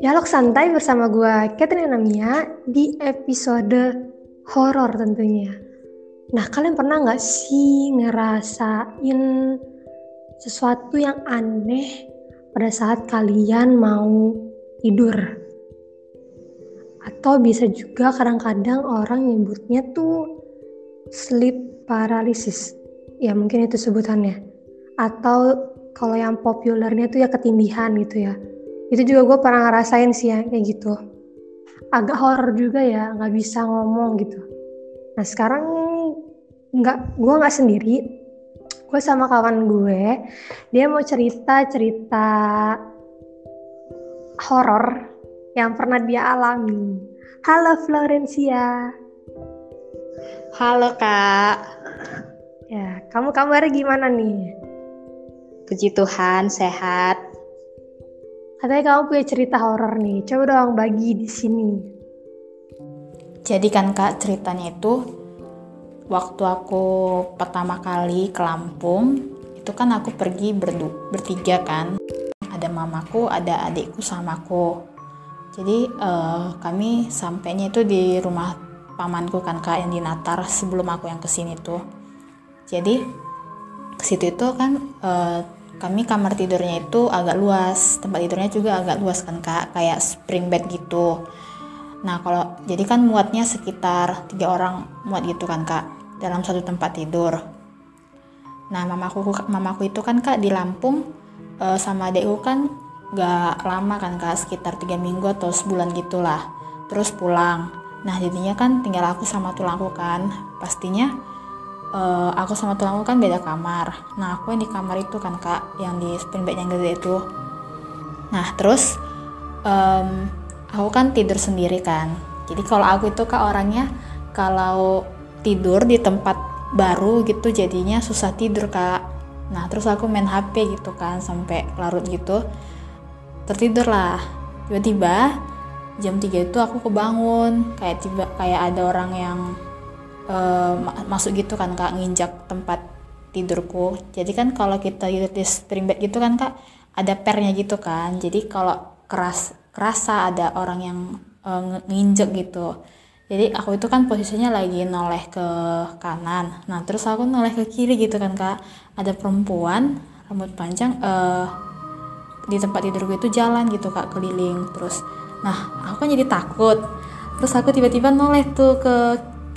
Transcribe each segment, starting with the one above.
Dialog santai bersama gue Catherine Namia di episode horor tentunya. Nah kalian pernah nggak sih ngerasain sesuatu yang aneh pada saat kalian mau tidur? Atau bisa juga kadang-kadang orang nyebutnya tuh sleep paralysis. Ya mungkin itu sebutannya. Atau kalau yang populernya tuh ya ketindihan gitu ya itu juga gue pernah ngerasain sih ya kayak gitu. Agak horror juga ya nggak bisa ngomong gitu. Nah sekarang nggak gue nggak sendiri. Gue sama kawan gue dia mau cerita cerita horor yang pernah dia alami. Halo Florencia. Halo kak. Ya kamu kabarnya gimana nih? Puji Tuhan sehat Katanya kamu punya cerita horor nih. Coba dong bagi di sini. Jadi kan kak ceritanya itu waktu aku pertama kali ke Lampung itu kan aku pergi berdu bertiga kan. Ada mamaku, ada adikku sama aku. Jadi uh, kami sampainya itu di rumah pamanku kan kak yang di Natar sebelum aku yang ke sini tuh. Jadi ke situ itu kan uh, kami kamar tidurnya itu agak luas tempat tidurnya juga agak luas kan kak kayak spring bed gitu. Nah kalau jadi kan muatnya sekitar tiga orang muat gitu kan kak dalam satu tempat tidur. Nah mamaku mamaku itu kan kak di Lampung e, sama adekku kan gak lama kan kak sekitar tiga minggu atau sebulan gitulah. Terus pulang. Nah jadinya kan tinggal aku sama tulangku kan. Pastinya uh, aku sama tulangku kan beda kamar. Nah aku yang di kamar itu kan kak yang di spin bed yang gede itu. Nah terus um, aku kan tidur sendiri kan. Jadi kalau aku itu kak orangnya kalau tidur di tempat baru gitu jadinya susah tidur kak. Nah terus aku main HP gitu kan sampai larut gitu. Tertidur lah. Tiba-tiba jam 3 itu aku kebangun. Kayak tiba kayak ada orang yang uh, masuk gitu kan kak nginjak tempat tidurku. Jadi kan kalau kita tidur di spring bed gitu kan kak ada pernya gitu kan. Jadi kalau keras kerasa ada orang yang uh, nginjek gitu. Jadi aku itu kan posisinya lagi noleh ke kanan. Nah terus aku noleh ke kiri gitu kan kak. Ada perempuan rambut panjang uh, di tempat tidurku itu jalan gitu kak keliling terus. Nah aku kan jadi takut. Terus aku tiba-tiba noleh tuh ke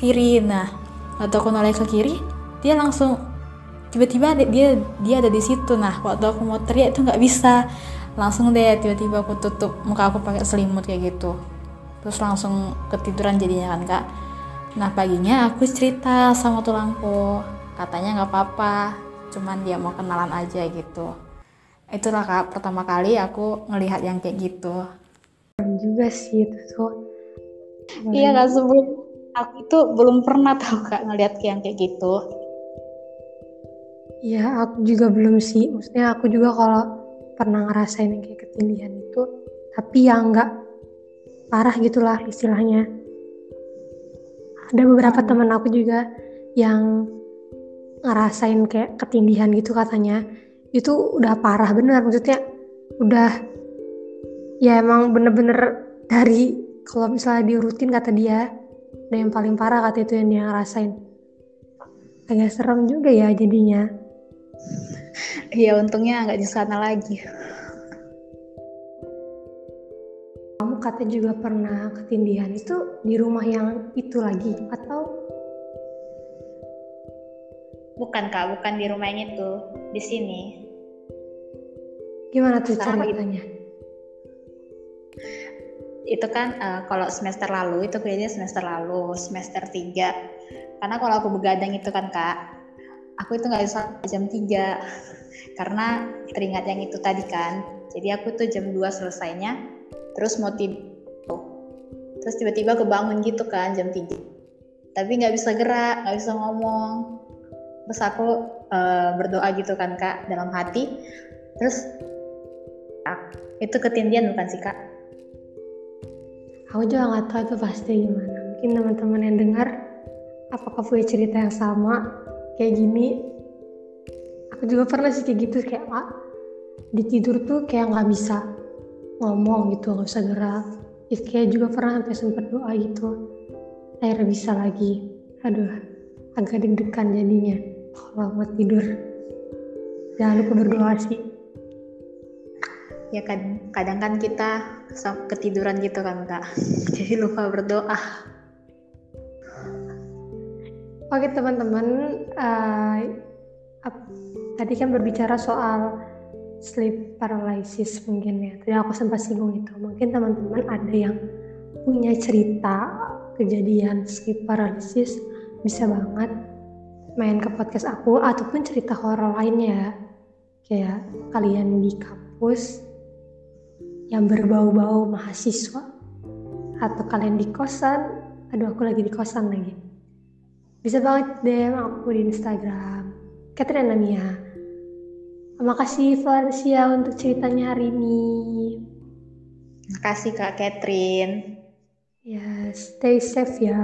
kiri. Nah atau aku noleh ke kiri dia langsung tiba-tiba dia dia ada di situ. Nah waktu aku mau teriak itu nggak bisa. Langsung deh tiba-tiba aku tutup muka aku pakai selimut kayak gitu. Terus langsung ketiduran jadinya kan kak. Nah paginya aku cerita sama tulangku. Katanya nggak apa-apa cuman dia mau kenalan aja gitu. Itulah kak pertama kali aku ngelihat yang kayak gitu. Juga sih itu tuh. Iya nggak sebelum aku itu belum pernah tahu kak ngeliat yang kayak gitu Iya, aku juga belum sih. Maksudnya aku juga kalau pernah ngerasain yang kayak ketindihan itu, tapi yang nggak parah gitulah istilahnya. Ada beberapa hmm. teman aku juga yang ngerasain kayak ketindihan gitu katanya. Itu udah parah bener, maksudnya udah ya emang bener-bener dari kalau misalnya diurutin kata dia dan yang paling parah kata itu yang dia ngerasain. Agak serem juga ya jadinya. Iya untungnya nggak di sana lagi. Kamu kata juga pernah ketindihan. Itu di rumah yang itu lagi atau? Bukan kak. Bukan di rumah yang itu. Di sini. Gimana tuh ceritanya itu kan uh, kalau semester lalu itu kayaknya semester lalu semester 3 karena kalau aku begadang itu kan kak aku itu nggak bisa jam 3 karena teringat yang itu tadi kan. Jadi aku tuh jam 2 selesainya terus mau tidur. Terus tiba-tiba kebangun gitu kan jam 3 tapi nggak bisa gerak nggak bisa ngomong. Terus aku uh, berdoa gitu kan kak dalam hati. Terus itu ketindian bukan sih kak aku juga nggak tahu itu pasti gimana. Mungkin teman-teman yang dengar apakah punya cerita yang sama kayak gini? Aku juga pernah sih kayak gitu kayak ah, di tidur tuh kayak nggak bisa ngomong gitu nggak usah gerak. Kayak juga pernah sampai sempat doa gitu akhirnya bisa lagi. Aduh agak deg-degan jadinya kalau mau tidur. Jangan lupa berdoa sih ya kan kadang kan kita ketiduran gitu kan kak. Jadi lupa berdoa. Oke teman-teman uh, tadi kan berbicara soal sleep paralysis mungkin ya. Tadi aku sempat singgung itu. Mungkin teman-teman ada yang punya cerita kejadian sleep paralysis bisa banget main ke podcast aku ataupun cerita horor lainnya kayak kalian di kampus yang berbau-bau mahasiswa atau kalian di kosan. Aduh aku lagi di kosan lagi. Bisa banget DM aku di Instagram Catherine Namia makasih Valencia untuk ceritanya hari ini. Makasih Kak Catherine. Ya stay safe ya